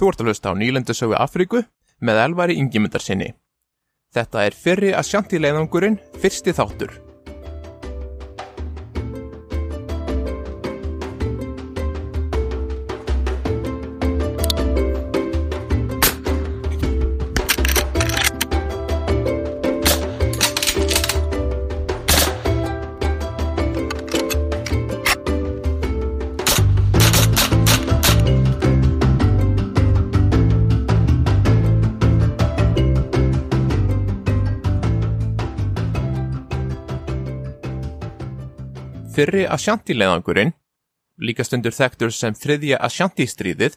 Þú ert að hlusta á nýlendasögu Afríku með elvari yngjumundar sinni. Þetta er fyrri að sjanti leiðangurinn fyrsti þáttur. Fyrri Ashanti-leiðangurinn, líka stundur þekktur sem þriðja Ashanti-stríðið,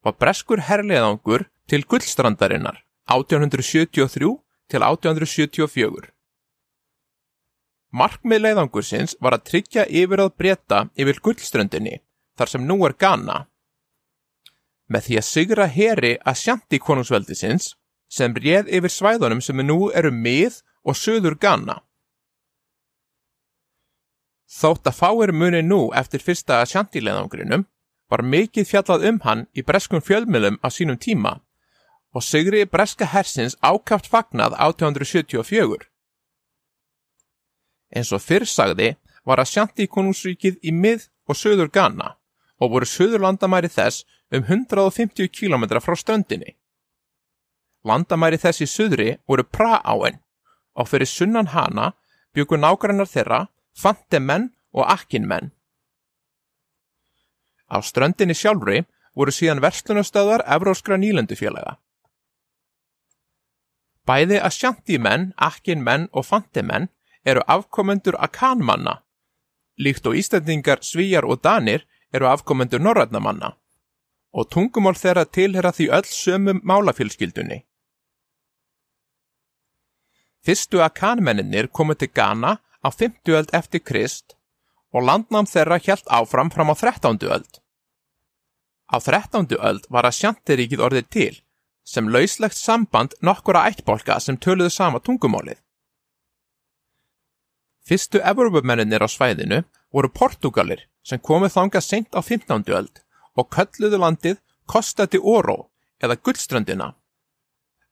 var breskur herrleiðangur til gullstrandarinnar 1873 til 1874. Markmið leiðangursins var að tryggja yfirráð breyta yfir gullströndinni, þar sem nú er Ghana. Með því að sigra heri Ashanti konungsveldisins, sem réð yfir svæðunum sem nú eru mið og söður Ghana. Þótt að fáir muni nú eftir fyrsta sjantileðangrinum var mikið fjallað um hann í breskum fjölmjölum á sínum tíma og sigri breska hersins ákaft fagnað 1874. Eins og fyrr sagði var að sjanti konungsríkið í mið og söður Ghana og voru söður landamæri þess um 150 km frá stöndinni. Landamæri þess í söðri voru pra-áen og fyrir sunnan hana byggur nágrannar þeirra fantemenn og akkinmenn. Á ströndinni sjálfri voru síðan verslunastöðar Evróskra nýlendufélaga. Bæði Ashanti-menn, akkinmenn og fantemenn eru afkomendur Akan-manna, líkt og Íslandingar, Svíjar og Danir eru afkomendur Norrætnamanna og tungumál þeirra tilhera því öll sömum málafélskildunni. Fyrstu Akan-menninir komu til Ghana á 50 öld eftir Krist og landnám þeirra hjælt áfram fram á 13. öld. Á 13. öld var að sjantiríkið orðið til sem lauslegt samband nokkura ættbólka sem töluðu sama tungumálið. Fyrstu Evrópumenninir á svæðinu voru Portugalir sem komið þanga seint á 15. öld og kölluðu landið Costa de Oro eða Gullströndina.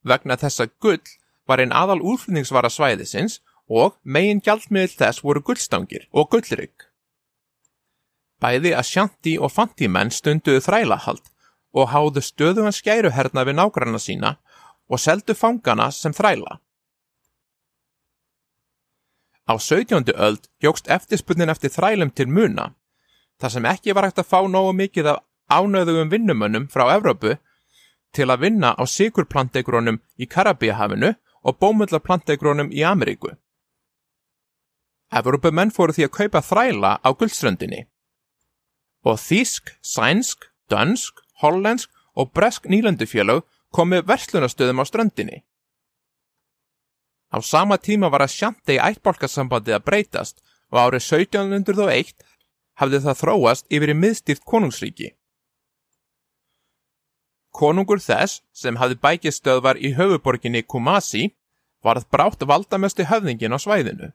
Vegna þessa gull var einn aðal úrflutningsvara svæðisins og megin gjaldmiðl þess voru gullstangir og gullrygg. Bæði Ashanti og Fanti-menn stunduðu þrælahald og háðu stöðugan skæruherna við nágranna sína og seldu fangana sem þræla. Á 17. öld jógst eftirspunnin eftir þrælum til muna, þar sem ekki var hægt að fá nógu mikið af ánöðugum vinnumönnum frá Evrópu til að vinna á sigurplantegrónum í Karabíahafinu og bómullarplantegrónum í Ameríku. Evrópumenn fóru því að kaupa þræla á guldströndinni og þísk, sænsk, dönsk, hollensk og bresk nýlendufélög komið verslunastöðum á ströndinni. Á sama tíma var að sjandi í ættbálkasambandi að breytast og árið 1701 hafði það þróast yfir í miðstýrt konungsríki. Konungur þess, sem hafði bækistöðvar í höfuborginni Kumasi, varð brátt valdamestu höfðingin á svæðinu.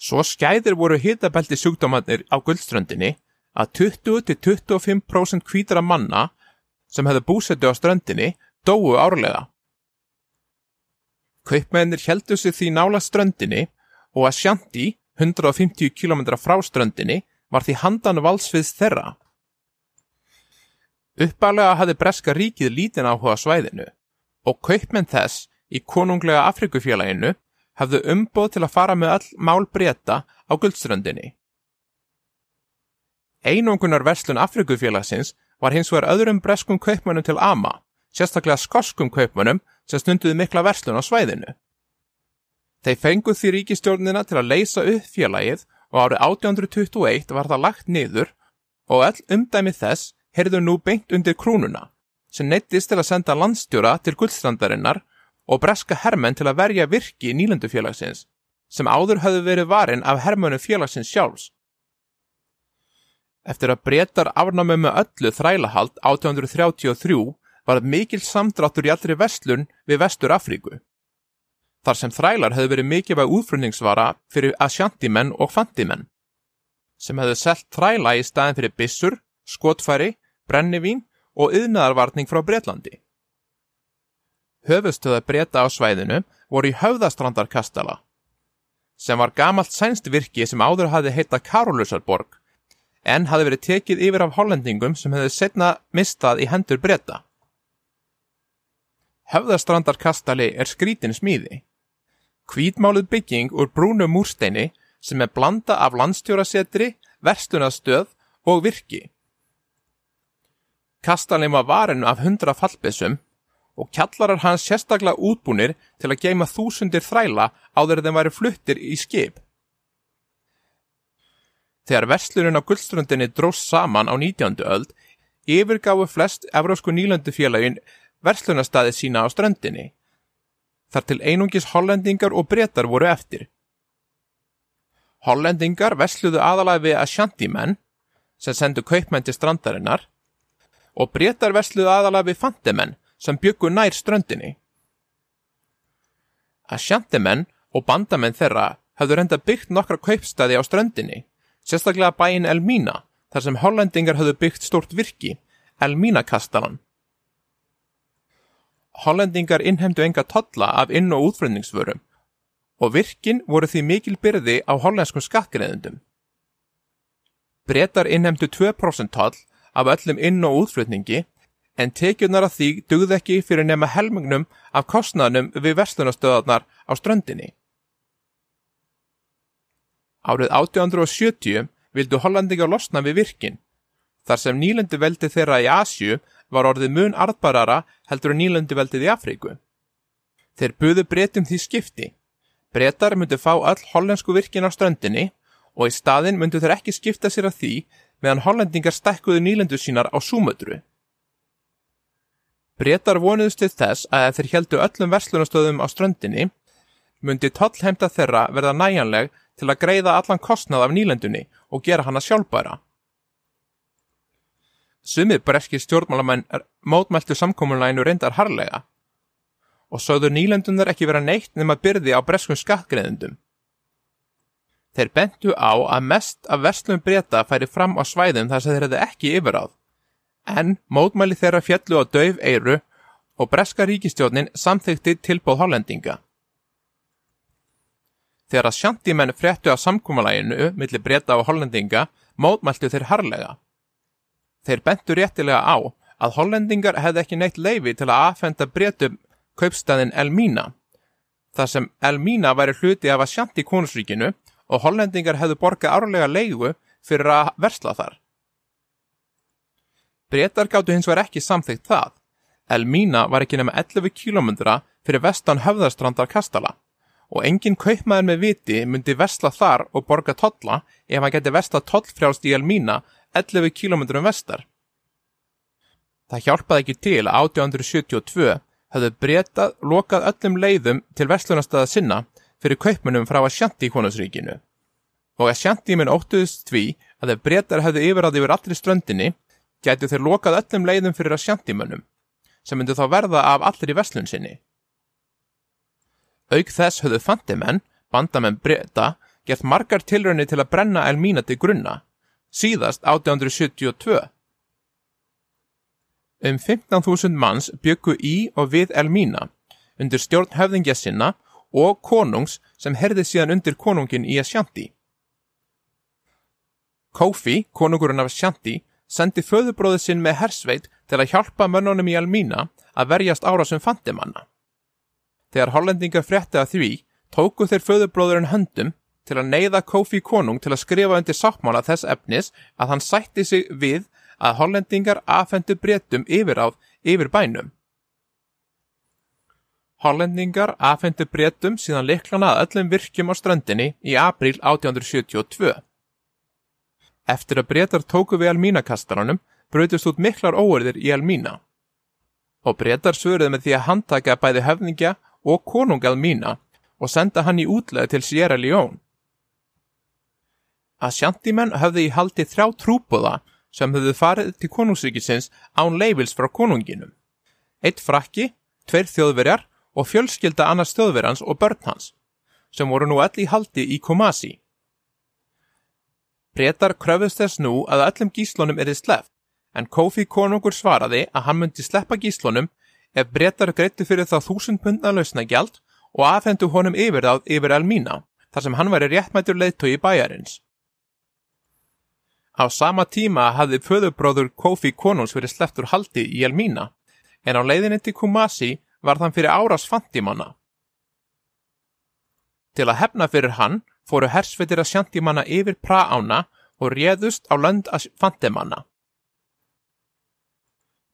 Svo skæðir voru hitabelti sjúkdómanir á guldströndinni að 20-25% hvítara manna sem hefðu búsetu á ströndinni dóu árlega. Kaupmennir heldu sig því nála ströndinni og að Shanti, 150 km frá ströndinni, var því handan valsviðs þeirra. Uppalega hafði Breska ríkið lítinn áhuga svæðinu og kaupmenn þess í konunglega Afrikufélaginu hafðu umboð til að fara með all mál breyta á guldströndinni. Einungunar verslun Afrikufélagsins var hins vegar öðrum breskum kaupmönnum til ama, sérstaklega skoskum kaupmönnum sem stunduði mikla verslun á svæðinu. Þeir fenguð því ríkistjórnina til að leysa upp félagið og árið 1821 var það lagt niður og öll umdæmi þess heyrðu nú beint undir krúnuna, sem neittist til að senda landstjóra til guldstrandarinnar og breska hermenn til að verja virki í nýlendufélagsins, sem áður hafði verið varin af hermönu félagsins sjálfs. Eftir að breytar afnámi með öllu þrælahald 1833 var mikil samdráttur í allri vestlun við vestur Afríku. Þar sem þrælar hefði verið mikilvæg útfrunningsvara fyrir asjantimenn og fantimenn, sem hefði selt þræla í staðin fyrir bissur, skotfæri, brennivín og yðnaðarvarning frá Breitlandi. Höfustöða breyta á svæðinu voru í höfðastrandarkastala, sem var gamalt sænst virki sem áður hafi heita Karolusarborg, en hafi verið tekið yfir af hollendingum sem hefði setna mistað í hendur breyta. Höfðastrandarkastali er skrítin smíði. Hvítmáluð bygging úr brúnu múrsteini sem er blanda af landstjórasetri, verstunastöð og virki. Kastalin var varin af hundra fallbissum og kjallarar hans sérstaklega útbúnir til að geima þúsundir þræla áður þeim væri fluttir í skip. Þegar verslurinn á guldströndinni dróst saman á 19. öld, yfirgáfu flest evrósku nýlöndufélagin verslunastæði sína á ströndinni. Þar til einungis hollendingar og brettar voru eftir. Hollendingar versluðu aðalega við Ashanti-menn, sem sendu kaupmenn til strandarinnar, og brettar versluðu aðalega við Fantemenn, sem byggu nær ströndinni. Ashanti-menn og bandamenn þeirra hafðu reynda byggt nokkra kaupstæði á ströndinni, sérstaklega bæin Elmína, þar sem hollendingar hafðu byggt stort virki, Elmína-kastalan. Hollendingar innhemdu enga totla af inn- og útflutningsvörum og virkin voru því mikil byrði á hollenskum skattgreðendum. Bretar innhemdu 2% toll af öllum inn- og útflutningi en tekjunar af því dugð ekki fyrir nema helmingnum af kostnaðnum við verslunastöðarnar á ströndinni. Árið 1870 vildu Hollandingar losna við virkin, þar sem nýlendi veldi þeirra í Asju var orðið mun arðbarara heldur en nýlendi veldið í Afríku. Þeir buðu breytum því skipti Bretar myndu fá all hollensku virkin á ströndinni og í staðin myndu þeir ekki skipta sér að því meðan hollendingar stekkuðu nýlendu sínar á súmödru. Bretar vonuðust til þess að þeir heldu öllum verslunastöðum á ströndinni myndi tollheimta þeirra verða næjanleg til að greiða allan kostnað af nýlendunni og gera hana sjálfbæra. Sumið breskir stjórnmálamenn mótmæltu samkominlæginu reyndar harlega og sögðu nýlendunar ekki vera neitt nema byrði á breskum skattgreðendum. Þeir bentu á að mest af verslum breyta færi fram á svæðum þar sem þeir hefði ekki yfiráð, en mótmæli þeirra fjallu á döf eiru og breska ríkistjónin samþykti tilbóð hollendinga. Þegar að sjantímenn fréttu á samkúmalæginu millir breyta á hollendinga, mótmæltu þeir harlega. Þeir bentu réttilega á að hollendingar hefði ekki neitt leifi til að aðfenda breytum kaupstæðin Elmína, þar sem Elmína væri hluti af að sjanti konusríkinu og hollendingar hefðu borgað árlega leigu fyrir að versla þar. Bretar gáttu hins var ekki samþygt það. Elmína var ekki nema 11 km fyrir vestan höfðarstrandar Kastala og engin kaupmaður með viti myndi versla þar og borga totla ef hann geti versla tollfrjálst í Elmína 11 km vestar. Það hjálpaði ekki til að 1872 hafðu breytað lokað öllum leiðum til verslunastada sinna fyrir kaupmunum frá Ashanti konusríkinu. Og Ashanti minn óttuðist því að ef breytar hafðu yfiráð yfir allri ströndinni, gætu þeir lokað öllum leiðum fyrir Ashanti mönnum, sem myndu þá verða af allri verslun sinni. Auk þess höfðu fantimenn, bandamenn breyta, gert margar tilraunni til að brenna Elmína til grunna, síðast 1872. Um 15.000 manns byggu í og við Elmína undir stjórn höfðingja sinna og konungs sem herði síðan undir konungin í Ashanti. Kofi, konungurinn af Ashanti, sendi föðubróðið sinn með hersveit til að hjálpa mönnunum í Elmína að verjast árásum fandimanna. Þegar hollendinga frétti að því, tóku þeir föðubróðurinn höndum til að neyða Kofi konung til að skrifa undir sáttmála þess efnis að hann sætti sig við að hollendingar afhendu breytum yfiráð yfir bænum. Hollendingar afhendu breytum síðan liklana að öllum virkjum á strandinni í april 1872. Eftir að breytar tóku við Elmínakastaranum breytist út miklar óerðir í Elmína. Og breytar svöruði með því að handtaka bæði höfningja og konung Elmína og senda hann í útlega til Sierra Leone. Að sjantimenn höfði í haldi þrjá trúbúða sem höfðu farið til konungsríkisins án leifils frá konunginum. Eitt frakki, tveir þjóðverjar og fjölskylda annars þjóðverjans og börn hans, sem voru nú öll í haldi í Kumasi. Bretar kröfust þess nú að öllum gíslunum erið sleft, en Kofi konungur svaraði að hann myndi sleppa gíslunum ef brettar greittu fyrir þá þúsund pundna lausnagjald og afhendu honum yfir það yfir Elmína, þar sem hann væri réttmættur leiðtói bæjarins. Á sama tíma hafði föðubróður Kofi konungs verið slepptur haldi í Elmína, en á leiðinni til Kumasi var þann fyrir árás fantimanna. Til að hefna fyrir hann fóru hersveitir að sjantimanna yfir praána og réðust á lönd að fantimanna.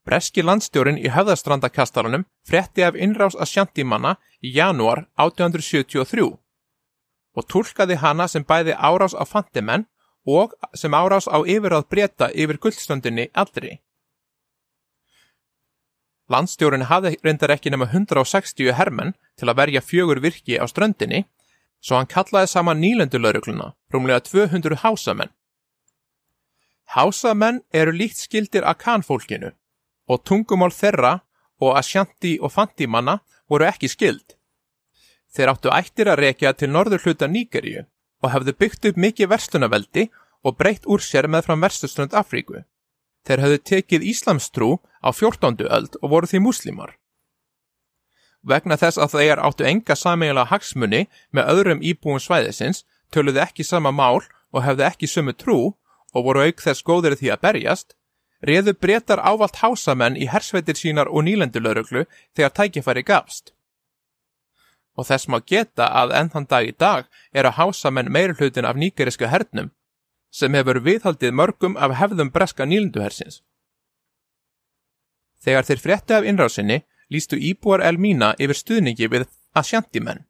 Breski landstjórin í höfðastrandakastarunum fretti af innrás að sjantimanna í janúar 1873 og tólkaði hana sem bæði árás á fantimenn og sem árás á yfirráð breyta yfir gullstöndinni allri. Landstjórin hafði reyndar ekki nema 160 hermenn til að verja fjögur virki á ströndinni, svo hann kallaði saman nýlendulaurugluna, rúmlega 200 hásamenn. Hásamenn eru líkt skildir að kanfólkinu og tungumál þeirra og Ashanti og Fantimanna voru ekki skild. Þeir áttu ættir að rekja til norður hluta Nígeríu og hefðu byggt upp mikið verslunaveldi og breytt úr sér með fram verstuströnd Afríku. Þeir hefðu tekið Íslamstrú á 14. öld og voru því múslimar. Vegna þess að þeir áttu enga sameiginlega hagsmunni með öðrum íbúum svæðisins töluðu ekki sama mál og hefðu ekki sömu trú og voru auk þess góðir því að berjast, reðu breytar ávalt hásamenn í hersveitir sínar og nýlendulöruglu þegar tækifæri gafst. Og þess má geta að enn þann dag í dag eru hásamenn meir hlutin af nýgeriska hernum, sem hefur viðhaldið mörgum af hefðum breska nýlenduhersins. Þegar þeir frétti af innrásinni, lístu íbúar Elmína yfir stuðningi við Ashantimenn.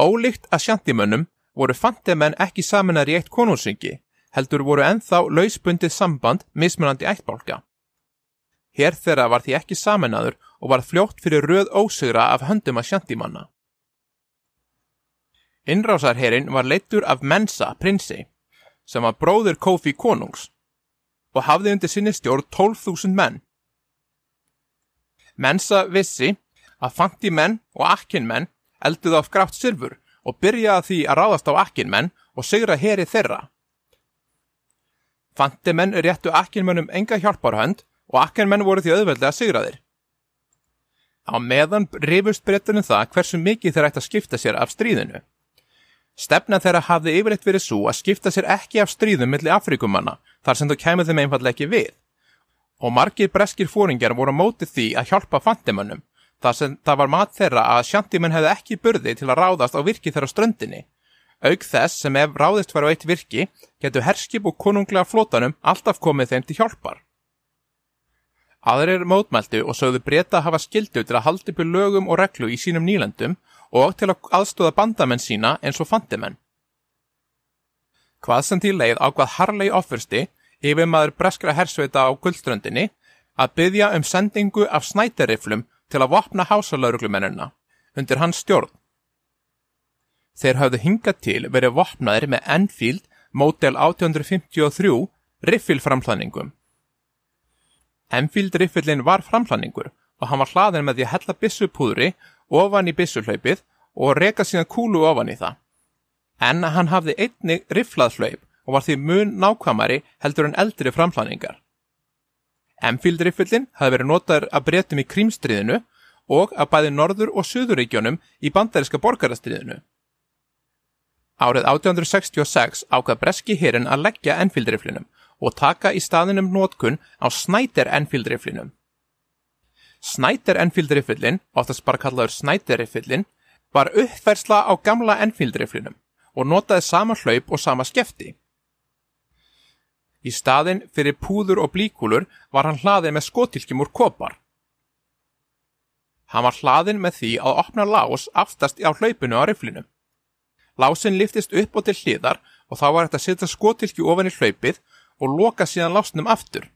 Ólíkt Ashantimönnum voru fantimenn ekki saminar í eitt konúsingi, heldur voru enþá lausbundið samband mismunandi ættbálka. Hér þeirra var því ekki saminaður og var fljótt fyrir röð ósugra af höndum að sjandimanna. Innrásarherin var leittur af Mensa prinsi, sem var bróður Kofi konungs, og hafði undir sinni stjórn 12.000 menn. Mensa vissi að fanti menn og akkin menn elduð á grátt sylfur og byrjaði því að ráðast á akkin menn og sigra heri þeirra. Fantimenn réttu akkinmönnum enga hjálparhönd og akkinmenn voru því auðveldlega sigraðir. Á meðan rifust breytunum það hversu mikið þeir ætti að skipta sér af stríðinu. Stefna þeirra hafði yfirleitt verið svo að skipta sér ekki af stríðum millir Afrikumanna þar sem þú kemur þeim einfallega ekki við. Og margir breskir fóringar voru mótið því að hjálpa fantimönnum þar sem það var mat þeirra að sjantimenn hefði ekki burði til að ráðast á virki þeirra ströndinni Auk þess sem ef ráðist var á eitt virki, getur herskip og konunglega flótanum alltaf komið þeim til hjálpar. Aðrir mótmæltu og sögðu breyta að hafa skildu til að haldi upp lögum og reglu í sínum nýlandum og til að aðstóða bandamenn sína eins og fandimenn. Hvað sem til leið á hvað Harley ofursti, yfir maður breskra hersveita á guldströndinni, að byggja um sendingu af snæteriflum til að vopna hásalauruglumennina undir hans stjórn. Þeir hafðu hingað til verið vopnaðir með Enfield Model 1853 riffilframhlaningum. Enfield riffilin var framhlaningur og hann var hlaðin með því að hella bissupúðri ofan í bissuhlaupið og reka síðan kúlu ofan í það. En hann hafði einnig rifflaðhlaup og var því mun nákvæmari heldur en eldri framhlaningar. Enfield riffilin hafði verið notaður að breytum í krímstriðinu og að bæði norður og söðuríkjónum í bandariska borgarastriðinu. Árið 1866 ákvað breski hérin að leggja Enfield-riflinum og taka í staðinum nótkun á Snyder Enfield-riflinum. Snyder Enfield-riflin, oftast bara kallaður Snyder-riflin, var uppfærsla á gamla Enfield-riflinum og notaði sama hlaup og sama skefti. Í staðin fyrir púður og blíkúlur var hann hlaðin með skotilkjum úr kopar. Hann var hlaðin með því að opna lás aftast á hlaupinu á riflinum. Lásin liftist upp og til hliðar og þá var þetta að setja skotilkju ofan í hlaupið og loka síðan lásnum aftur.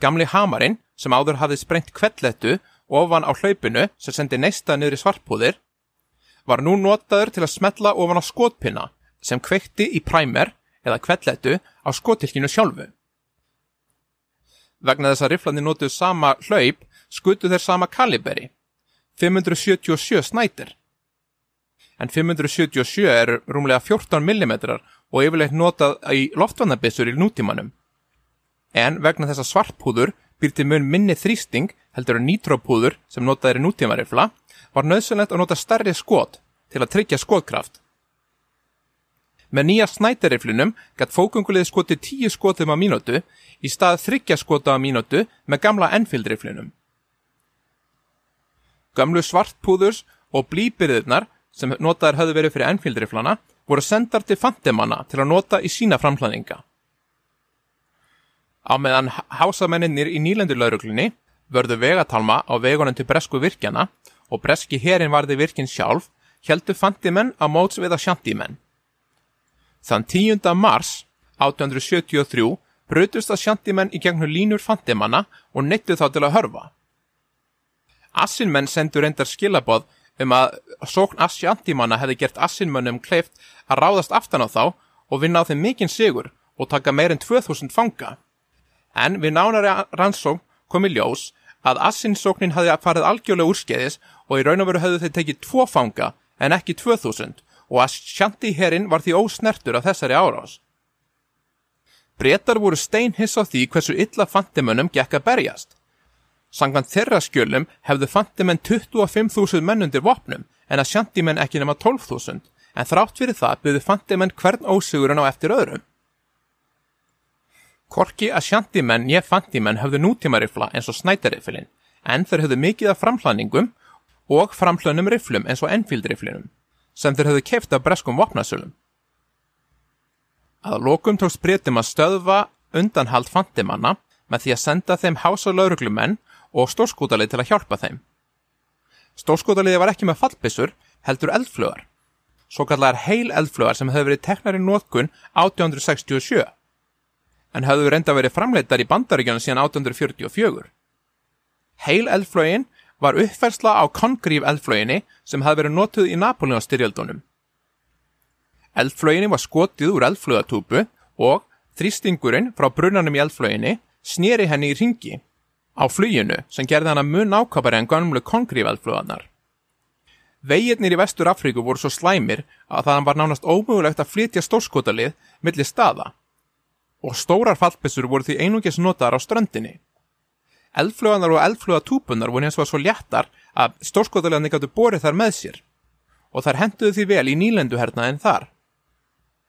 Gamli hamarinn, sem áður hafði sprengt kvellettu ofan á hlaupinu sem sendi neista niður í svartpúðir, var nú notaður til að smetla ofan á skotpinna sem kveikti í præmer eða kvellettu á skotilkinu sjálfu. Vegna þess að riflandi notuð sama hlaup skutu þeir sama kaliberi, 577 snætir en 577 er rúmlega 14 mm og yfirleitt notað í loftvannabissur í nútímanum. en vegna þess að svartpúður býr til mun minni þrýsting heldur en nítrópúður sem notaðir í nútímarifla var nöðsynlegt að nota stærri skot til að tryggja skotkraft. Með nýja snætariflinum gætt fókungulið skotið tíu skotum á mínútu í stað þryggja skota á mínútu með gamla Enfield-riflinum. Gamlu svartpúðurs og blýbyrðirnar sem notaðar höfðu verið fyrir Enfield-riflana voru sendar til fantimanna til að nota í sína framhlaðinga. Á meðan hásamennir í nýlendurlauruglunni vörðu vegatalma á vegunum til bresku virkjana og breski herin varði virkin sjálf, heldu fantimenn á móts við að sjantímenn. Þann 10. mars 1873 brutust að sjantímenn í gegnum línur fantimanna og neittu þá til að hörfa. Assinmenn sendu reyndar skilaboð um að sókn Asjantímanna hefði gert Assinmönnum kleift að ráðast aftan á þá og vinna á þeim mikinn sigur og taka meirinn 2000 fanga. En við nánari rannsókn komi ljós að Assinsóknin hefði farið algjörlega úrskeiðis og í raun og veru hefðu þeir tekið tvo fanga en ekki 2000 og Asjantíherrin var því ósnertur af þessari árás. Bretar voru steinhiss á því hversu illa fantimönnum gekk að berjast. Sangvann þeirra skjölum hefðu fantimenn 25.000 menn undir vopnum en að sjantimenn ekki nema 12.000 en þrátt fyrir það byggðu fantimenn hvern ósugurinn á eftir öðrum. Korki að sjantimenn ég fantimenn höfðu nútímarifla eins og snætarifilinn en þeir höfðu mikið af framhlæningum og framhlönum riflum eins og Enfield-riflinum sem þeir höfðu keift af breskum vopnasölum. Að lokum tókst breytum að stöðva undanhald fantimanna með því að senda þeim hása lauruglumenn og stórskútalið til að hjálpa þeim. Stórskútaliði var ekki með fallbissur, heldur eldflögar. Svo kallar heil eldflögar sem hefur verið teknar í nóðkun 1867, en hefur reynda verið framleitar í bandaríkjana síðan 1844. Heil eldflögin var uppferðsla á kongríf eldflöginni sem hefði verið notuð í Napoleonstyrjöldunum. Eldflöginni var skotið úr eldflögatúpu og þrýstingurinn frá brunanum í eldflöginni snýri henni í ringi á fluginu sem gerði hana mun ákapari en gamlu kongrífældflugarnar. Veginnir í vestur Afríku voru svo slæmir að það var nánast ómögulegt að flytja stórskotalið millir staða og stórar fallbissur voru því einungis notaðar á ströndinni. Eldflugarnar og eldflugatúpunar voru eins og svo léttar að stórskotaliðarnir gáttu borið þar með sér og þar henduðu því vel í nýlenduherna en þar.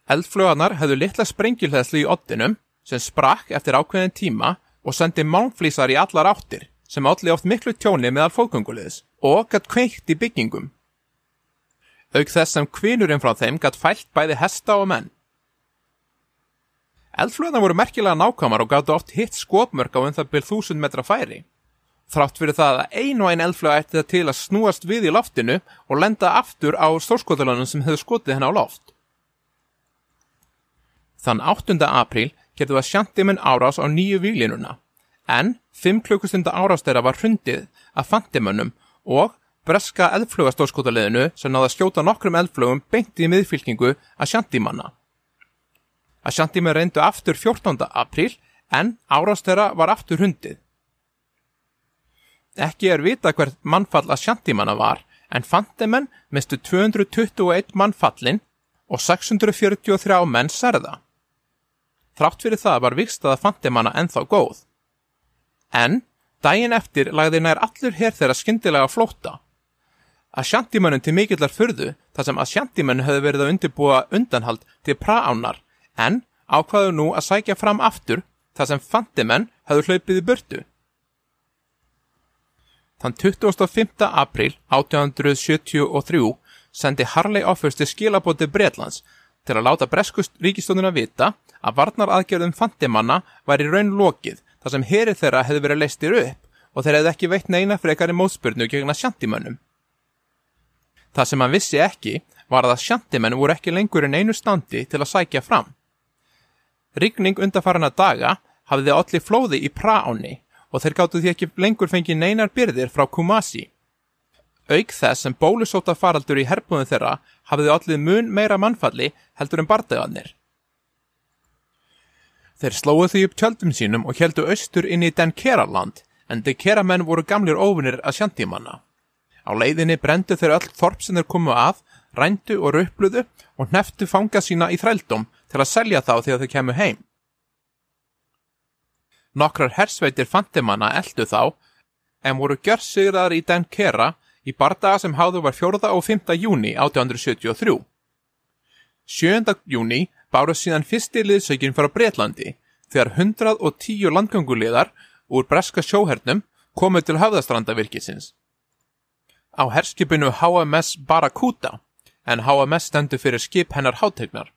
Eldflugarnar hefðu litla sprengilhæðslu í oddinum sem sprakk eftir ákveðin tíma og sendi málmflísar í allar áttir sem allir oft miklu tjóni meðal fólkungulegðis og gætt kveikt í byggingum. Auk þess sem kvinurinn frá þeim gætt fælt bæði hesta og menn. Eldflöðna voru merkilega nákvæmar og gáttu oft hitt skopmörk á um það byrð þúsund metra færi. Þrátt fyrir það að ein og ein eldflöð ætti það til að snúast við í loftinu og lenda aftur á stórskotalunum sem hefur skotið henn á loft. Þann 8. apríl getur það sjantiminn árás á nýju výlinuna, en 5 klukkustunda árás þeirra var hrundið af fantimönnum og breska eldflugastóskotaliðinu sem náða skjóta nokkrum eldflugum beint í miðfylkingu að sjantimanna. Að sjantiminn reyndu aftur 14. apríl, en árás þeirra var aftur hrundið. Ekki er vita hvert mannfall að sjantimanna var, en fantimenn mistu 221 mannfallin og 643 menn serða. Þrátt fyrir það var vikstaða fantimanna enþá góð. En, daginn eftir lagði nær allur hér þeirra skyndilega flóta. Að sjantimönnum til mikillar fyrðu þar sem að sjantimönn höfðu verið að undirbúa undanhald til praánar en ákvaðu nú að sækja fram aftur þar sem fantimenn höfðu hlaupið í burtu. Þann 25. april 1873 sendi Harley Offers til skilabóti Breitlands til að láta breskust ríkistónuna vita að varnar aðgerðum fantimanna var í raun lokið þar sem herið þeirra hefði verið leistir upp og þeir hefði ekki veitt neina frekar í mótspurnu gegna sjantimönnum. Það sem hann vissi ekki var að sjantimenn voru ekki lengur en einu standi til að sækja fram. Rigning undarfarana daga hafði allir flóði í praáni og þeir gáttu því ekki lengur fengið neinar byrðir frá Kumasi. Auk þess sem bólusóta faraldur í herbúðum þeirra hafiði allir mun meira mannfalli heldur en bardagarnir. Þeir slóðu því upp tjöldum sínum og heldu austur inn í Denkeraland en Denkeramenn voru gamlir óvinnir að sjantímanna. Á leiðinni brendu þeir öll þorp sem þeir komu að, rændu og röppluðu og neftu fanga sína í þrældum til að selja þá þegar þeir kemur heim. Nokkrar hersveitir fantimanna eldu þá, en voru gjörsigrar í Denkera í bardaga sem háðu var 4. og 5. júni 1873. 7. júni báru síðan fyrsti liðsökin frá Breitlandi þegar 110 landgönguliðar úr breska sjóhernum komu til höfðastrandavirkisins. Á herskipinu HMS Barracuda en HMS stendur fyrir skip hennar hátegnar.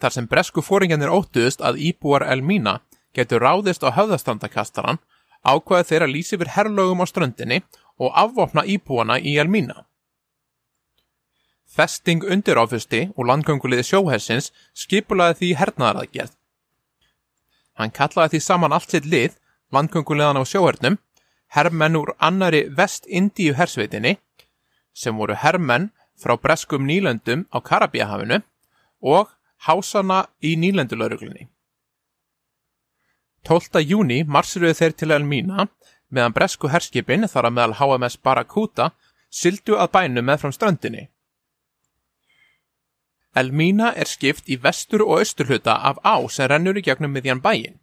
Þar sem bresku fóringarnir óttuðust að íbúar Elmína getur ráðist á höfðastrandakastaran ákvaði þeirra lýsi fyrir herrlögum á ströndinni og afvopna íbúana í Elmína. Festing undiráfusti og landgönguliði sjóhersins skipulaði því hernaðaraðgerð. Hann kallaði því saman allt sitt lið, landgönguliðan á sjóhernum, herrmenn úr annari vest-indíu hersveitinni, sem voru herrmenn frá breskum nýlöndum á Karabíahafinu og hásana í nýlendulauruglunni. 12. júni marsiruðu þeir til Elmína meðan bresku herskipin þar að meðal HMS Barracuda syldu að bænu með fram ströndinni. Elmína er skipt í vestur og austurhluta af á sem rennur í gegnum miðjan bæin.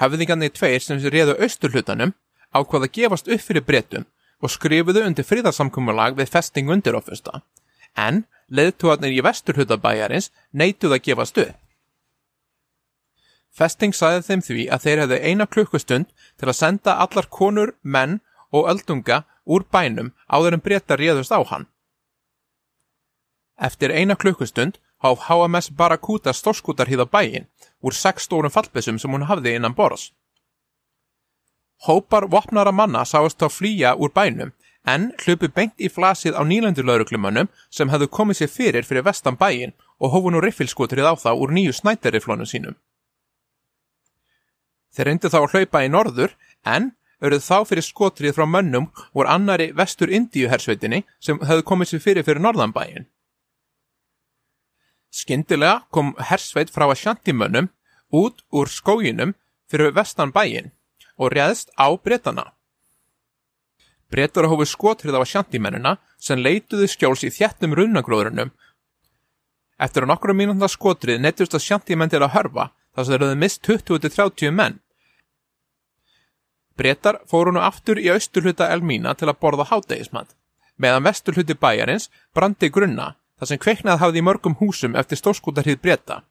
Höfðingarnir tveir sem réðu austurhlutanum ákvaða gefast upp fyrir bretum og skrifuðu undir fríðarsamkummalag við festing undir offusta, en leðtúarnir í vesturhlutabæjarins neituð að gefast upp. Festing sagði þeim því að þeir hefðu eina klukkustund til að senda allar konur, menn og öldunga úr bænum áður en breyta réðust á hann. Eftir eina klukkustund háf HMS Barracuda stórskútar híða bæin úr sex stórum fallbissum sem hún hafði innan boros. Hópar vopnara manna sáast þá flýja úr bænum en hlupu beint í flasið á nýlandurlauruklumunum sem hefðu komið sér fyrir fyrir vestan bæin og hófu nú riffilskotrið á það úr nýju snætteriflónu sínum. Þeir reyndu þá að hlaupa í norður en auðvitað þá fyrir skotrið frá mönnum úr annari vestur Indíu hersveitinni sem höfðu komið sér fyrir fyrir norðanbæin. Skyndilega kom hersveit frá að sjantimönnum út úr skóginum fyrir vestan bæin og réðst á breytana. Breytar hófu skotrið á að sjantimennina sem leituðu skjóls í þjættum runnagróðurinnum. Eftir að nokkru mínúnda skotrið nettust að sjantimenn til að hörfa þar sem þeir höfðu mist 20-30 menn Bretar fóru nú aftur í austurhluta Elmína til að borða hátdegismat, meðan vesturhluti bæjarins brandi grunna þar sem kveiknað hafði í mörgum húsum eftir stórskútarhið breyta.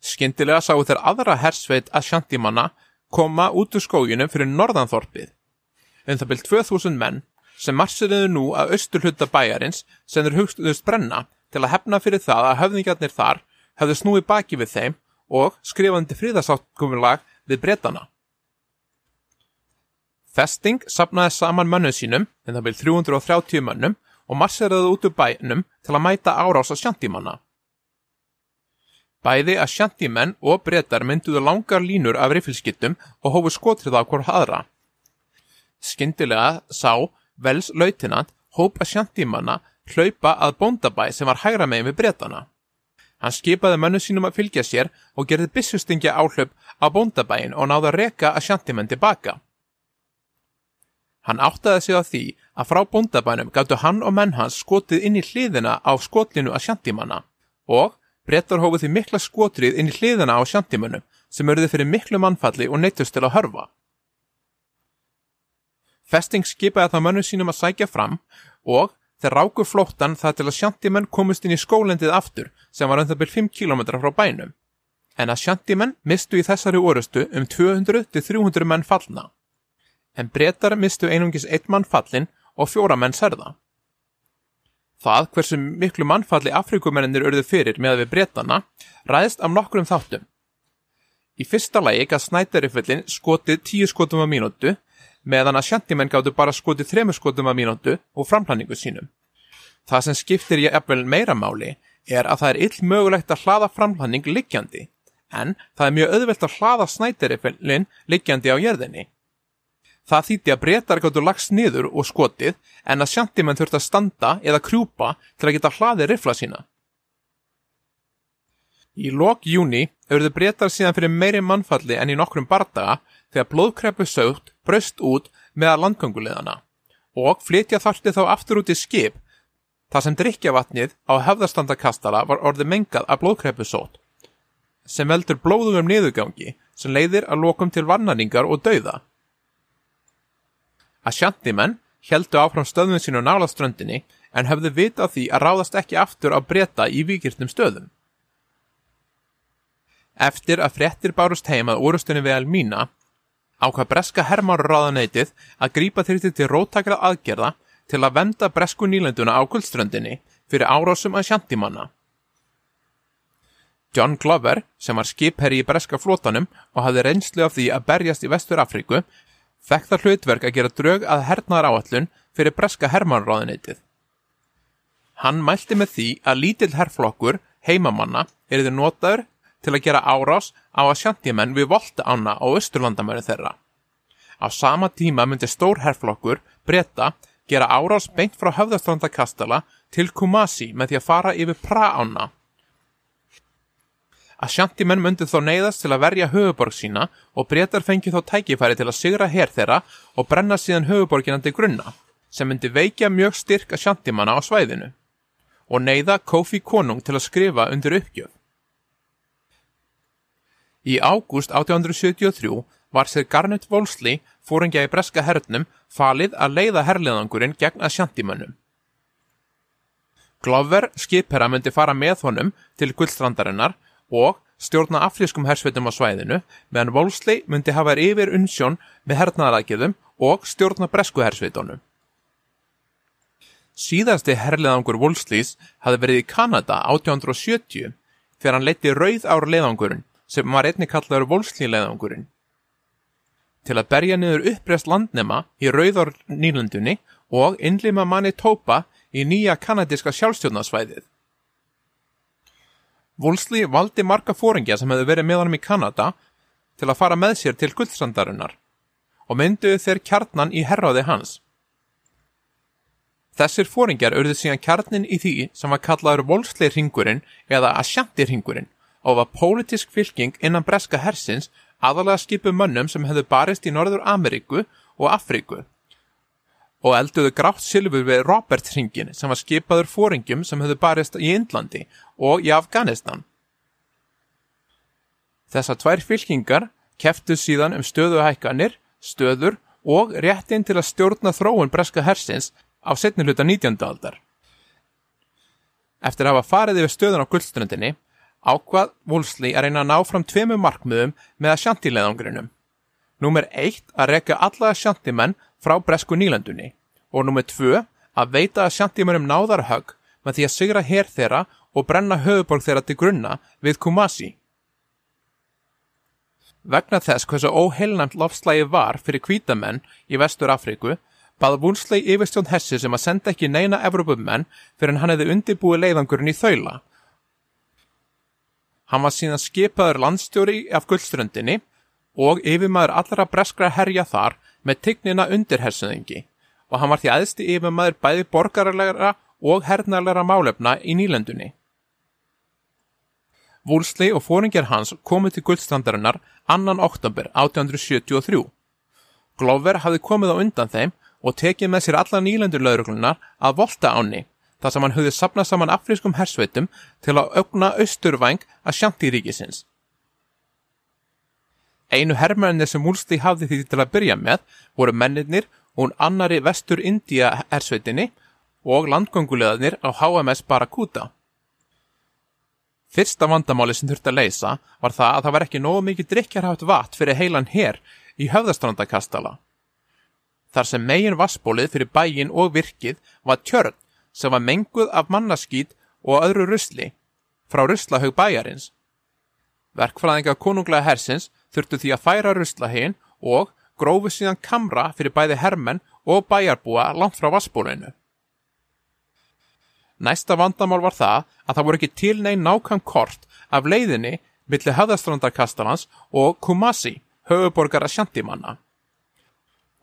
Skyndilega sáu þeir aðra hersveit að sjantimanna koma út úr skóginum fyrir norðanþorpið. Um það byrjt 2000 menn sem marsiruðu nú að austurhluta bæjarins sem þeir hugstuðust brenna til að hefna fyrir það að höfningarnir þar hefðu snúið baki við þeim og skrifandi fríðasátkumunlag við breytana. Festing sapnaði saman mönnu sínum, en það byrð 330 mönnum, og marseraði út úr bænum til að mæta árás að sjantímanna. Bæði að sjantímenn og breytar mynduðu langar línur af riffilskittum og hófu skotrið á hvort aðra. Skyndilega sá Vels lautinant hóp að sjantímanna hlaupa að bóndabæ sem var hægra megin við breytana. Hann skipaði mönnu sínum að fylgja sér og gerði bissustingja áhlaup á bóndabæin og náði að reka að sjantímenn tilbaka. Hann áttaði sig á því að frá bóndabænum gáttu hann og menn hans skotið inn í hliðina á skotlinu að sjantimanna og brettar hófuð því mikla skotrið inn í hliðina á sjantimannum sem eruði fyrir miklu mannfalli og neytust til að hörfa. Festing skipaði það mönnu sínum að sækja fram og þeir ráku flóttan það til að sjantimenn komist inn í skólendið aftur sem var byrj 5 km frá bænum en að sjantimenn mistu í þessari orustu um 200-300 menn fallna en breytar mistu einungis eitt mann fallin og fjóra menn særða. Það hversu miklu mannfalli Afrikumennir örðu fyrir með við breytana ræðist af nokkrum þáttum. Í fyrsta lagi gaf snættariföllin skotið tíu skotum á mínútu meðan að sjantimenn gáttu bara skotið þremur skotum á mínútu og framplanningu sínum. Það sem skiptir ég efvel meira máli er að það er ill mögulegt að hlaða framplanning liggjandi en það er mjög auðvelt að hlaða snættariföllin liggjandi á jörðinni. Það þýtti að breytar gáttu lagst niður og skotið en að sjantimenn þurfti að standa eða krjúpa til að geta hlaðið rifla sína. Í lok júni auðvitað breytar síðan fyrir meiri mannfalli en í nokkrum bardaga þegar blóðkreppu sögt braust út meða landgöngulegana og flytja þarti þá aftur út í skip þar sem drikjavatnið á hefðarstandakastala var orðið mengað af blóðkreppu sót sem veldur blóðugum niðurgangi sem leiðir að lokum til vannaningar og dauða. Ashanti-menn heldu áfram stöðum sínu nála ströndinni en höfðu vita því að ráðast ekki aftur á breyta í vikirtnum stöðum. Eftir að fréttir bárust heim að orustunni við Elmína, ákvað breska hermáruráðaneytið að grípa þyrti til róttakra aðgerða til að venda bresku nýlenduna á guldströndinni fyrir árásum að sjantimanna. John Glover, sem var skipherri í breska flótanum og hafði reynslu af því að berjast í Vestur Afríku, fekk það hlutverk að gera drög að hernaðar áallun fyrir breska hermanráðinitið. Hann mælti með því að lítill herrflokkur heimamanna eriði notaður til að gera árás á að sjantjumenn við volta ána á austurlandamöru þeirra. Á sama tíma myndi stór herrflokkur breyta gera árás beint frá höfðastrandakastala til Kumasi með því að fara yfir pra ána að sjantimenn myndi þó neyðast til að verja höfuborg sína og breytar fengi þó tækifæri til að sigra hér þeirra og brenna síðan höfuborginandi grunna, sem myndi veikja mjög styrk að sjantimanna á svæðinu og neyða Kofi Konung til að skrifa undir uppgjöf. Í ágúst 1873 var sér Garnet Wolseley, fóringja í breska hernum, falið að leiða herliðangurinn gegn að sjantimönnum. Glover skipherra myndi fara með honum til gullstrandarinnar og stjórna afrískum hersveitum á svæðinu meðan Wolseley myndi hafa yfir unnsjón með hernaðaraðgjörðum og stjórna bresku hersveitunum. Síðasti herleðangur Wolsleys hafi verið í Kanada 1870 þegar hann leti rauð ár leðangurinn sem var einni kallaður Wolseley leðangurinn. Til að berja niður uppreist landnema í rauðar nýlandunni og innlima Manitoba í nýja kanadiska sjálfstjórnarsvæðið. Wolseley valdi marga fóringja sem hefðu verið með honum í Kanada til að fara með sér til guldsandarinnar og mynduðu þeir kjarnan í herraði hans. Þessir fóringjar auðvitað síðan kjarnin í því sem var kallaður Wolseley ringurinn eða Ashanti ringurinn og var pólitísk fylking innan breska hersins aðalega skipu mönnum sem hefðu barist í Norður Ameríku og Afríku og elduðu grátt silfur við Robert hringin sem var skipaður fóringjum sem höfðu barist í Indlandi og í Afganistan. Þessar tvær fylkingar keftu síðan um stöðuhækkanir, stöður og réttin til að stjórna þróun breska hersins á setni hluta 19. aldar. Eftir að hafa farið yfir stöðun á guldströndinni, ákvað Wolseley að reyna að ná fram tveimu markmiðum með að sjantileðangrinum. Númer eitt að rekja alla sjantimenn frá bresku nýlandunni og nummið tvö að veita að sjantímanum náðarhögg með því að sigra hér þeirra og brenna höfuborg þeirra til grunna við Kumasi. Vegna þess hversu óheilnæmt lofslægi var fyrir kvítamenn í vestur Afríku, baða vúnsleg yfirstjón hessi sem að senda ekki neina Evrópumenn fyrir hann hefði undirbúið leiðangurinn í þaula. Hann var síðan skipaður landstjóri af gullströndinni og yfirmaður allra breskra herja þar með tignina undir hersuðingi og hann var því aðsti yfirmaður bæði borgarlegra og hernarlegra málefna í nýlendunni. Wolseley og fóringjar hans komið til guldstandarinnar annan oktober 1873. Glover hafði komið á undan þeim og tekið með sér alla nýlendurlauruglunar að volta áni þar sem hann höfði sapnað saman afrískum hersveitum til að augna austurvæng að sjantíríkisins. Einu herrmennir sem Woolsey hafði því til að byrja með voru mennirnir og annari vestur India hersveitinni og landgönguleðarnir á HMS Barracuda. Fyrsta vandamáli sem þurfti að leysa var það að það var ekki nógu mikið drikjarhátt vat fyrir heilan hér í höfðastrandakastala. Þar sem megin vassbólið fyrir bægin og virkið var tjörn sem var menguð af mannaskýt og öðru rusli frá ruslahaug bæjarins. Verkfræðinga konunglega hersins þurftu því að færa ruslahegin og grófu síðan kamra fyrir bæði hermenn og bæjarbúa langt frá vassbólinu. Næsta vandamál var það að það voru ekki til negin nákvæm kort af leiðinni millir höfðastrandarkastalans og Kumasi, höfuborgara sjantimanna.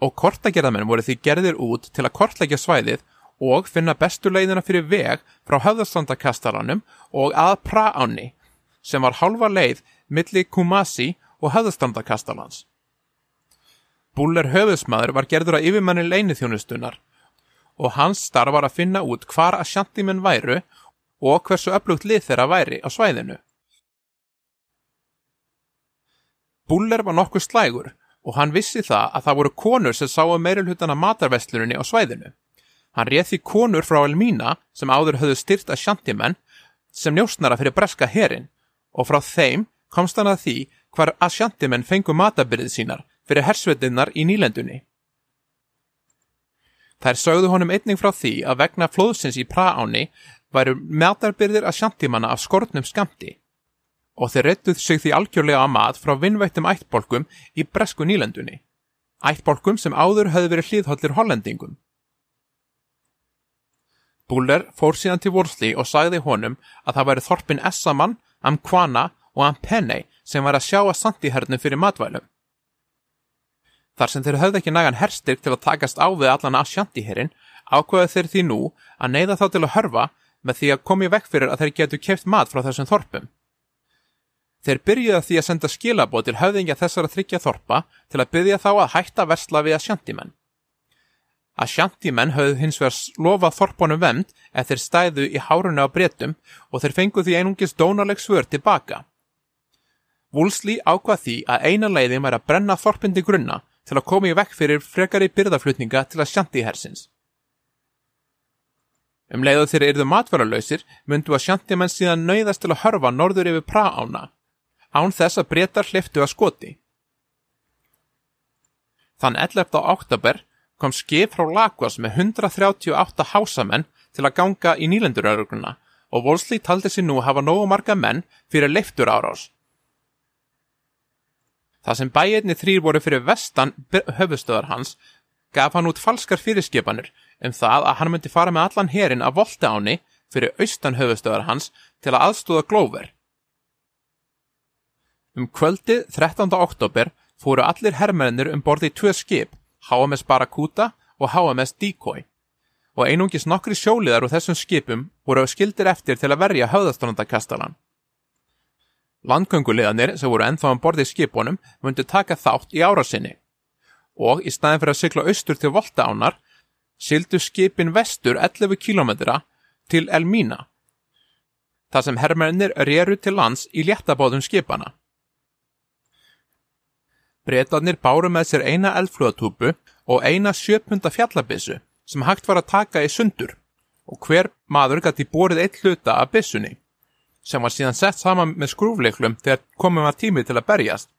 Og kortagerðamenn voru því gerðir út til að kortleggja svæðið og finna bestu leiðina fyrir veg frá höfðastrandarkastalanum og að Praáni, sem var halva leið millir Kumasi og höfðastandakastalans. Búller höfðsmaður var gerður að yfirmanni leinithjónustunar og hans starf var að finna út hvar að sjantíminn væru og hversu öflugt lið þeirra væri á svæðinu. Buller var nokkuð slægur og hann vissi það að það voru konur sem sáu meirulhutana matarvestluninni á svæðinu. Hann réð því konur frá Elmína sem áður höfðu styrt að sjantimenn sem njóstnara fyrir breska herin og frá þeim komst hann að því hvar að sjantimenn fengu matabyrðið sínar fyrir hersvetinnar í nýlendunni. Þær sögðu honum einning frá því að vegna flóðsins í praáni væru matarbyrðir að sjantimanna af skortnum skamti og þeir rettuð sig því algjörlega að mat frá vinnvættum ættbolkum í bresku nýlendunni. Ættbolkum sem áður höfðu verið hlýðhóllir hollendingum. Buller fór síðan til Worsley og sagði honum að það væri þorpin Essaman, Amkwana og Ampene sem var að sjá að Santihernu fyrir matvælum. Þar sem þeir höfðu ekki nægan herstyrk til að takast á við allan Ashanti-herin, ákveðu þeir því nú að neyða þá til að hörfa með því að komi vekk fyrir að þeir getu keft mat frá þessum þorpum. Þeir byrjuði því að senda skilabóð til höfðingja þessara þryggja þorpa til að byrja þá að hætta versla við Ashanti-menn. Ashanti-menn höfðu hins vegar lofað þorpunum vemd eftir stæðu í hárunni á bretum og þeir fengu því einungis dónaleg svör tilbaka. Woolsey ákvað því að eina leiðin væri að brenna þorpindi grunna til að koma í vekk fyrir frekari byrðaflutninga til Ashanti-hersins. Um leiðu þeir eruðu matvaralausir myndu að Ashanti-menn síðan nöyðast til að hörfa norður yfir praána, án þess að breytar hliftu að skoti. Þann 11. oktober kom skip frá Lagos með 138 hásamenn til að ganga í nýlenduröruguna og Wolseley taldi sér nú að hafa nógu marga menn fyrir leiftur árás. Það sem bæirni þrýr voru fyrir vestan höfustöðar hans gaf hann út falskar fyrirskipanir um það að hann myndi fara með allan herin af volta áni fyrir austan höfustöðar hans til að aðstúða glóver. Um kvöldi 13. oktober fóru allir herrmennir um borði í tvö skip HMS Barracuda og HMS Decoy og einungis nokkri sjóliðar úr þessum skipum voru skildir eftir til að verja höfðastofnandakastalan. Landgönguleganir sem voru ennþá um borðið skipunum myndi taka þátt í árasinni og í staðin fyrir að sykla austur til Volta ánar syldu skipin vestur 11 km til Elmina þar sem herrmennir rýru til lands í léttabóðum skipana. Bretarnir báru með sér eina eldflóðatúpu og eina sjöpunda fjallabissu sem hægt var að taka í sundur og hver maður gæti bórið eitt hluta af bissunni sem var síðan sett saman með skrúfleiklum þegar komum að tími til að berjast.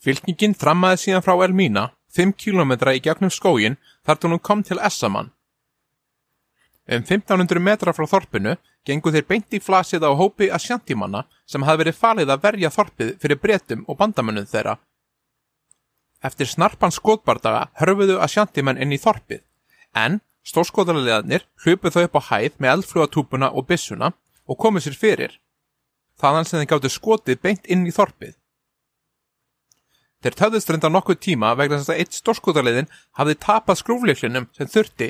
Fylkningin þrammaði síðan frá Elmína 5 km í gegnum skógin þar til hún kom til Essaman. Um 1500 metra frá þorpinu gengu þeir beint í flasið á hópi að sjantímanna sem hafði verið falið að verja þorpið fyrir bretum og bandamönnum þeirra Eftir snarpan skotbardaga hörfuðu að sjantimenn inn í þorpið, en stórskotarlegaðnir hlupuð þau upp á hæð með eldflugatúpuna og bissuna og komuð sér fyrir. Þannig sem þeir gáttu skotið beint inn í þorpið. Þeir töðust reynda nokkuð tíma vegna þess að eitt stórskotarlegin hafði tapað skrúfliklinum sem þurfti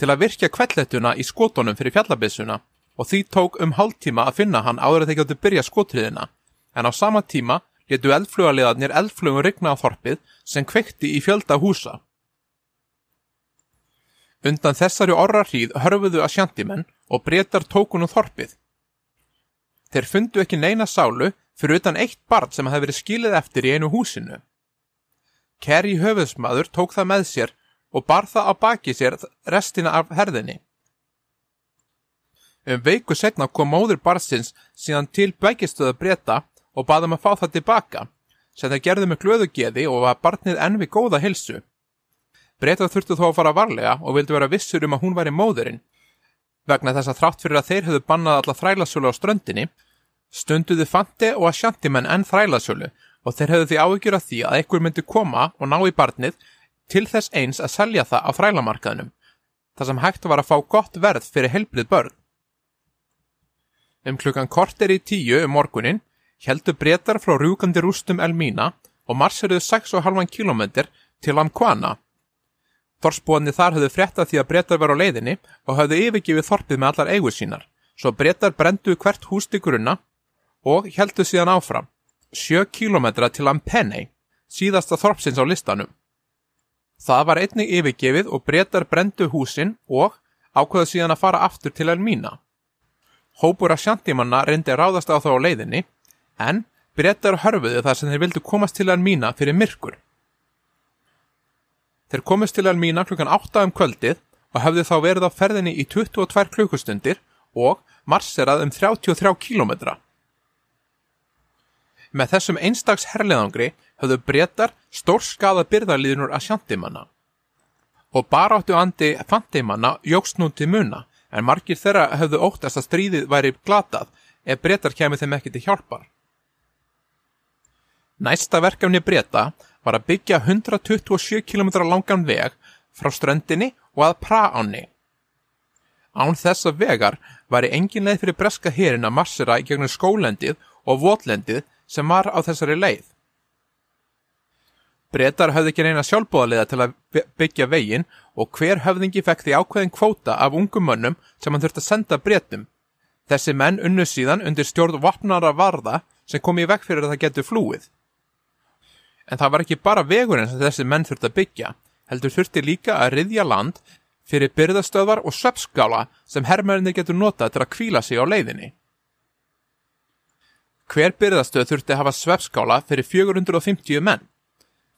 til að virkja kvellettuna í skotunum fyrir fjallabissuna og því tók um hálf tíma að finna hann áður að þeir gáttu byrja skotriðina, en á sama tíma letu eldflugaliðarnir eldflugum rigna á þorpið sem kvekti í fjölda húsa. Undan þessari orra hríð hörfuðu að sjantimenn og breytar tókunu þorpið. Þeir fundu ekki neina sálu fyrir utan eitt barn sem hefði verið skilið eftir í einu húsinu. Kerry höfðsmaður tók það með sér og bar það á baki sér restina af herðinni. Um veiku setna kom móður barsins síðan til bækistöða breyta og baðum að fá það tilbaka, sem þeir gerðu með glöðu geði og var barnið enn við góða hilsu. Breytað þurftu þó að fara varlega og vildu vera vissur um að hún væri móðurinn. Vegna þess að þrátt fyrir að þeir höfðu bannað alla þrælasölu á ströndinni, stunduðu Fante og Ashantimenn enn þrælasölu og þeir höfðu því áhyggjur af því að einhver myndi koma og ná í barnið til þess eins að selja það á þrælamarkaðnum, þar sem hægt var að fá gott verð fyrir helblið börn. Um klukkan kort er í tíu um morgunin heldur breytar frá rúgandi rústum Elmína og marseruðu 6,5 km til Amkwana. Þorsbúandi þar höfðu frétta því að breytar var á leiðinni og höfðu yfirgifið þorpið með allar eigur sínar, svo breytar brendu hvert húst í grunna og heldu síðan áfram, 7 km til Ampene, síðasta þorpsins á listanum. Það var einnig yfirgefið og breytar brendu húsin og ákveðu síðan að fara aftur til Elmína. Hópur að sjantímanna reyndi ráðast á þá á leiðinni en Brettar hörfuðu þar sem þeir vildu komast til Elmína fyrir myrkur. Þeir komist til Elmína klukkan 8 um kvöldið og höfðu þá verið á ferðinni í 22 klukkustundir og marserað um 33 kílometra. Með þessum einstags herleðangri höfðu brettar stór skada byrðarliðnur að sjandimanna. Og baráttu andi fandimanna jógst nú til muna, en margir þeirra höfðu óttast að stríðið væri glatað ef brettar kemur þeim ekki til hjálpar. Næsta verkefni breyta var að byggja 127 km langan veg frá ströndinni og að Praáni. Án þessa vegar var engin leið fyrir breska hérin að marsera í gegnum skólendið og votlendið sem var á þessari leið. Breytar höfði ekki reyna sjálfbóðaliða til að byggja vegin og hver höfðingi fekk því ákveðin kvóta af ungum mönnum sem hann þurfti að senda breytum. Þessi menn unnu síðan undir stjórn vapnara varða sem kom í vekk fyrir að það getur flúið. En það var ekki bara vegurinn sem þessi menn þurfti að byggja, heldur þurfti líka að riðja land fyrir byrðastöðvar og söpskála sem herrmærinni getur notað til að kvíla sig á leiðinni. Hver byrðastöð þurfti að hafa svepskála fyrir 450 menn,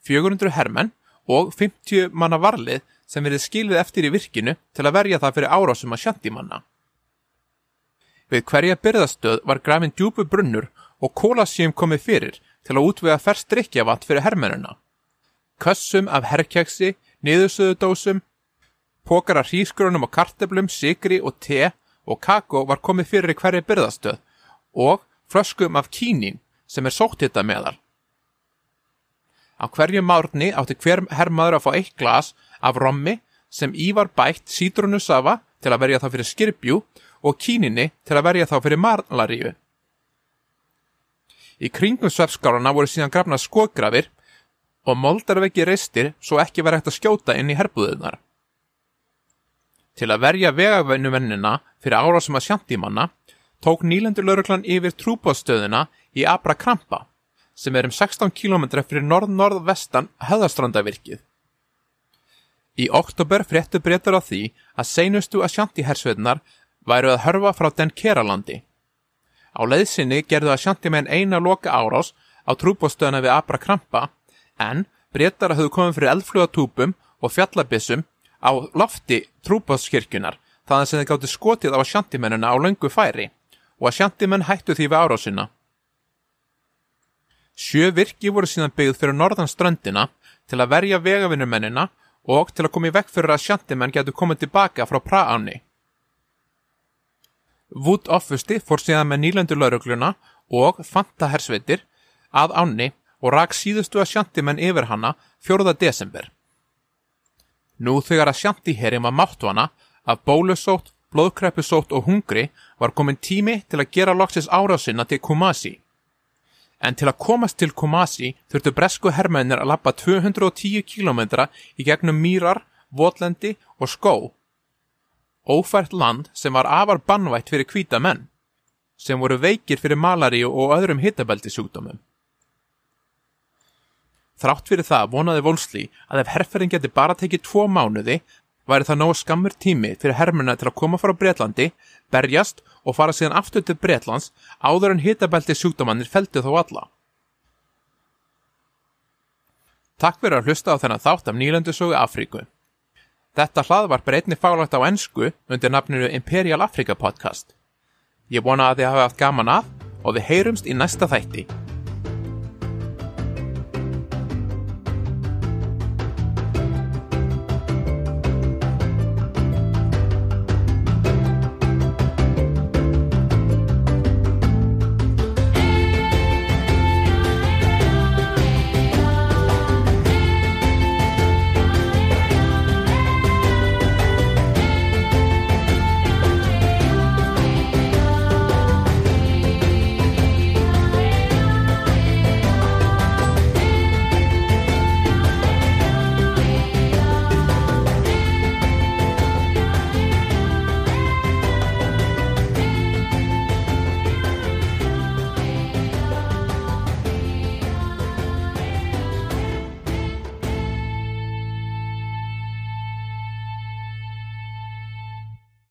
400 herrmenn og 50 manna varlið sem verið skilið eftir í virkinu til að verja það fyrir árásum að sjandimanna. Við hverja byrðastöð var grafin djúbu brunnur og kólasjum komið fyrir til að útvega ferst drikkjavatt fyrir herrmennuna. Kössum af herrkeksi, niðursöðudósum, pókar af hrísgrunum og karteblum, sigri og te og kakó var komið fyrir í hverju byrðastöð og flöskum af kínín sem er sótthitta meðal. Á hverju márni átti hver herrmaður að fá eitt glas af rommi sem ívar bætt sítrúnusafa til að verja þá fyrir skirbjú og kíninni til að verja þá fyrir marlaríu. Í kringum svefskárana voru síðan grafna skógrafir og moldarveggi reistir svo ekki verið hægt að skjóta inn í herbúðunar. Til að verja vegavennumennina fyrir árásum að sjantímanna tók nýlendur lauruglan yfir trúbóðstöðuna í Abra Krampa sem er um 16 km fyrir norð-norð-vestan höðastrandavirkið. Í oktober fréttu breytar á því að seinustu að sjantíhersveitnar væru að hörfa frá den Keralandi. Á leiðsynni gerðu að sjantimenn eina loka árás á trúbóstöðuna við Abra Krampa en breytar hafðu komið fyrir eldflugatúpum og fjallabissum á lofti trúbóskirkjunar þannig sem þeir gáttu skotið á sjantimennuna á löngu færi og að sjantimenn hættu því við árásina. Sjö virki voru síðan byggð fyrir norðan ströndina til að verja vegavinnumennina og til að koma í vekk fyrir að sjantimenn getur komið tilbaka frá Praáni. Wood offusti fór síðan með nýlendur laurugluna og fanta hersveitir að ánni og rak síðustu að sjantimenn yfir hanna 4. desember. Nú þegar að sjanti herri maður máttu hana af bólusótt, blóðkreppusótt og hungri var komin tími til að gera loksis árásinna til Kumasi. En til að komast til Kumasi þurftu bresku herrmennir að lappa 210 km í gegnum mýrar, votlendi og skó ófært land sem var afar bannvætt fyrir hvita menn, sem voru veikir fyrir malaríu og öðrum hittabældisjúkdómum. Þrátt fyrir það vonaði Volsli að ef herrferðin geti bara tekið tvo mánuði, væri það nógu skammur tími fyrir hermuna til að koma frá Breitlandi, berjast og fara síðan aftur til Breitlands áður en hittabældisjúkdómanir feldi þó alla. Takk fyrir að hlusta á þennan þátt af nýlandusögu Afríku. Þetta hlaðvarp er einnig fálægt á ennsku undir nafninu Imperial Africa Podcast. Ég vona að þið hafa haft gaman að og við heyrumst í næsta þætti.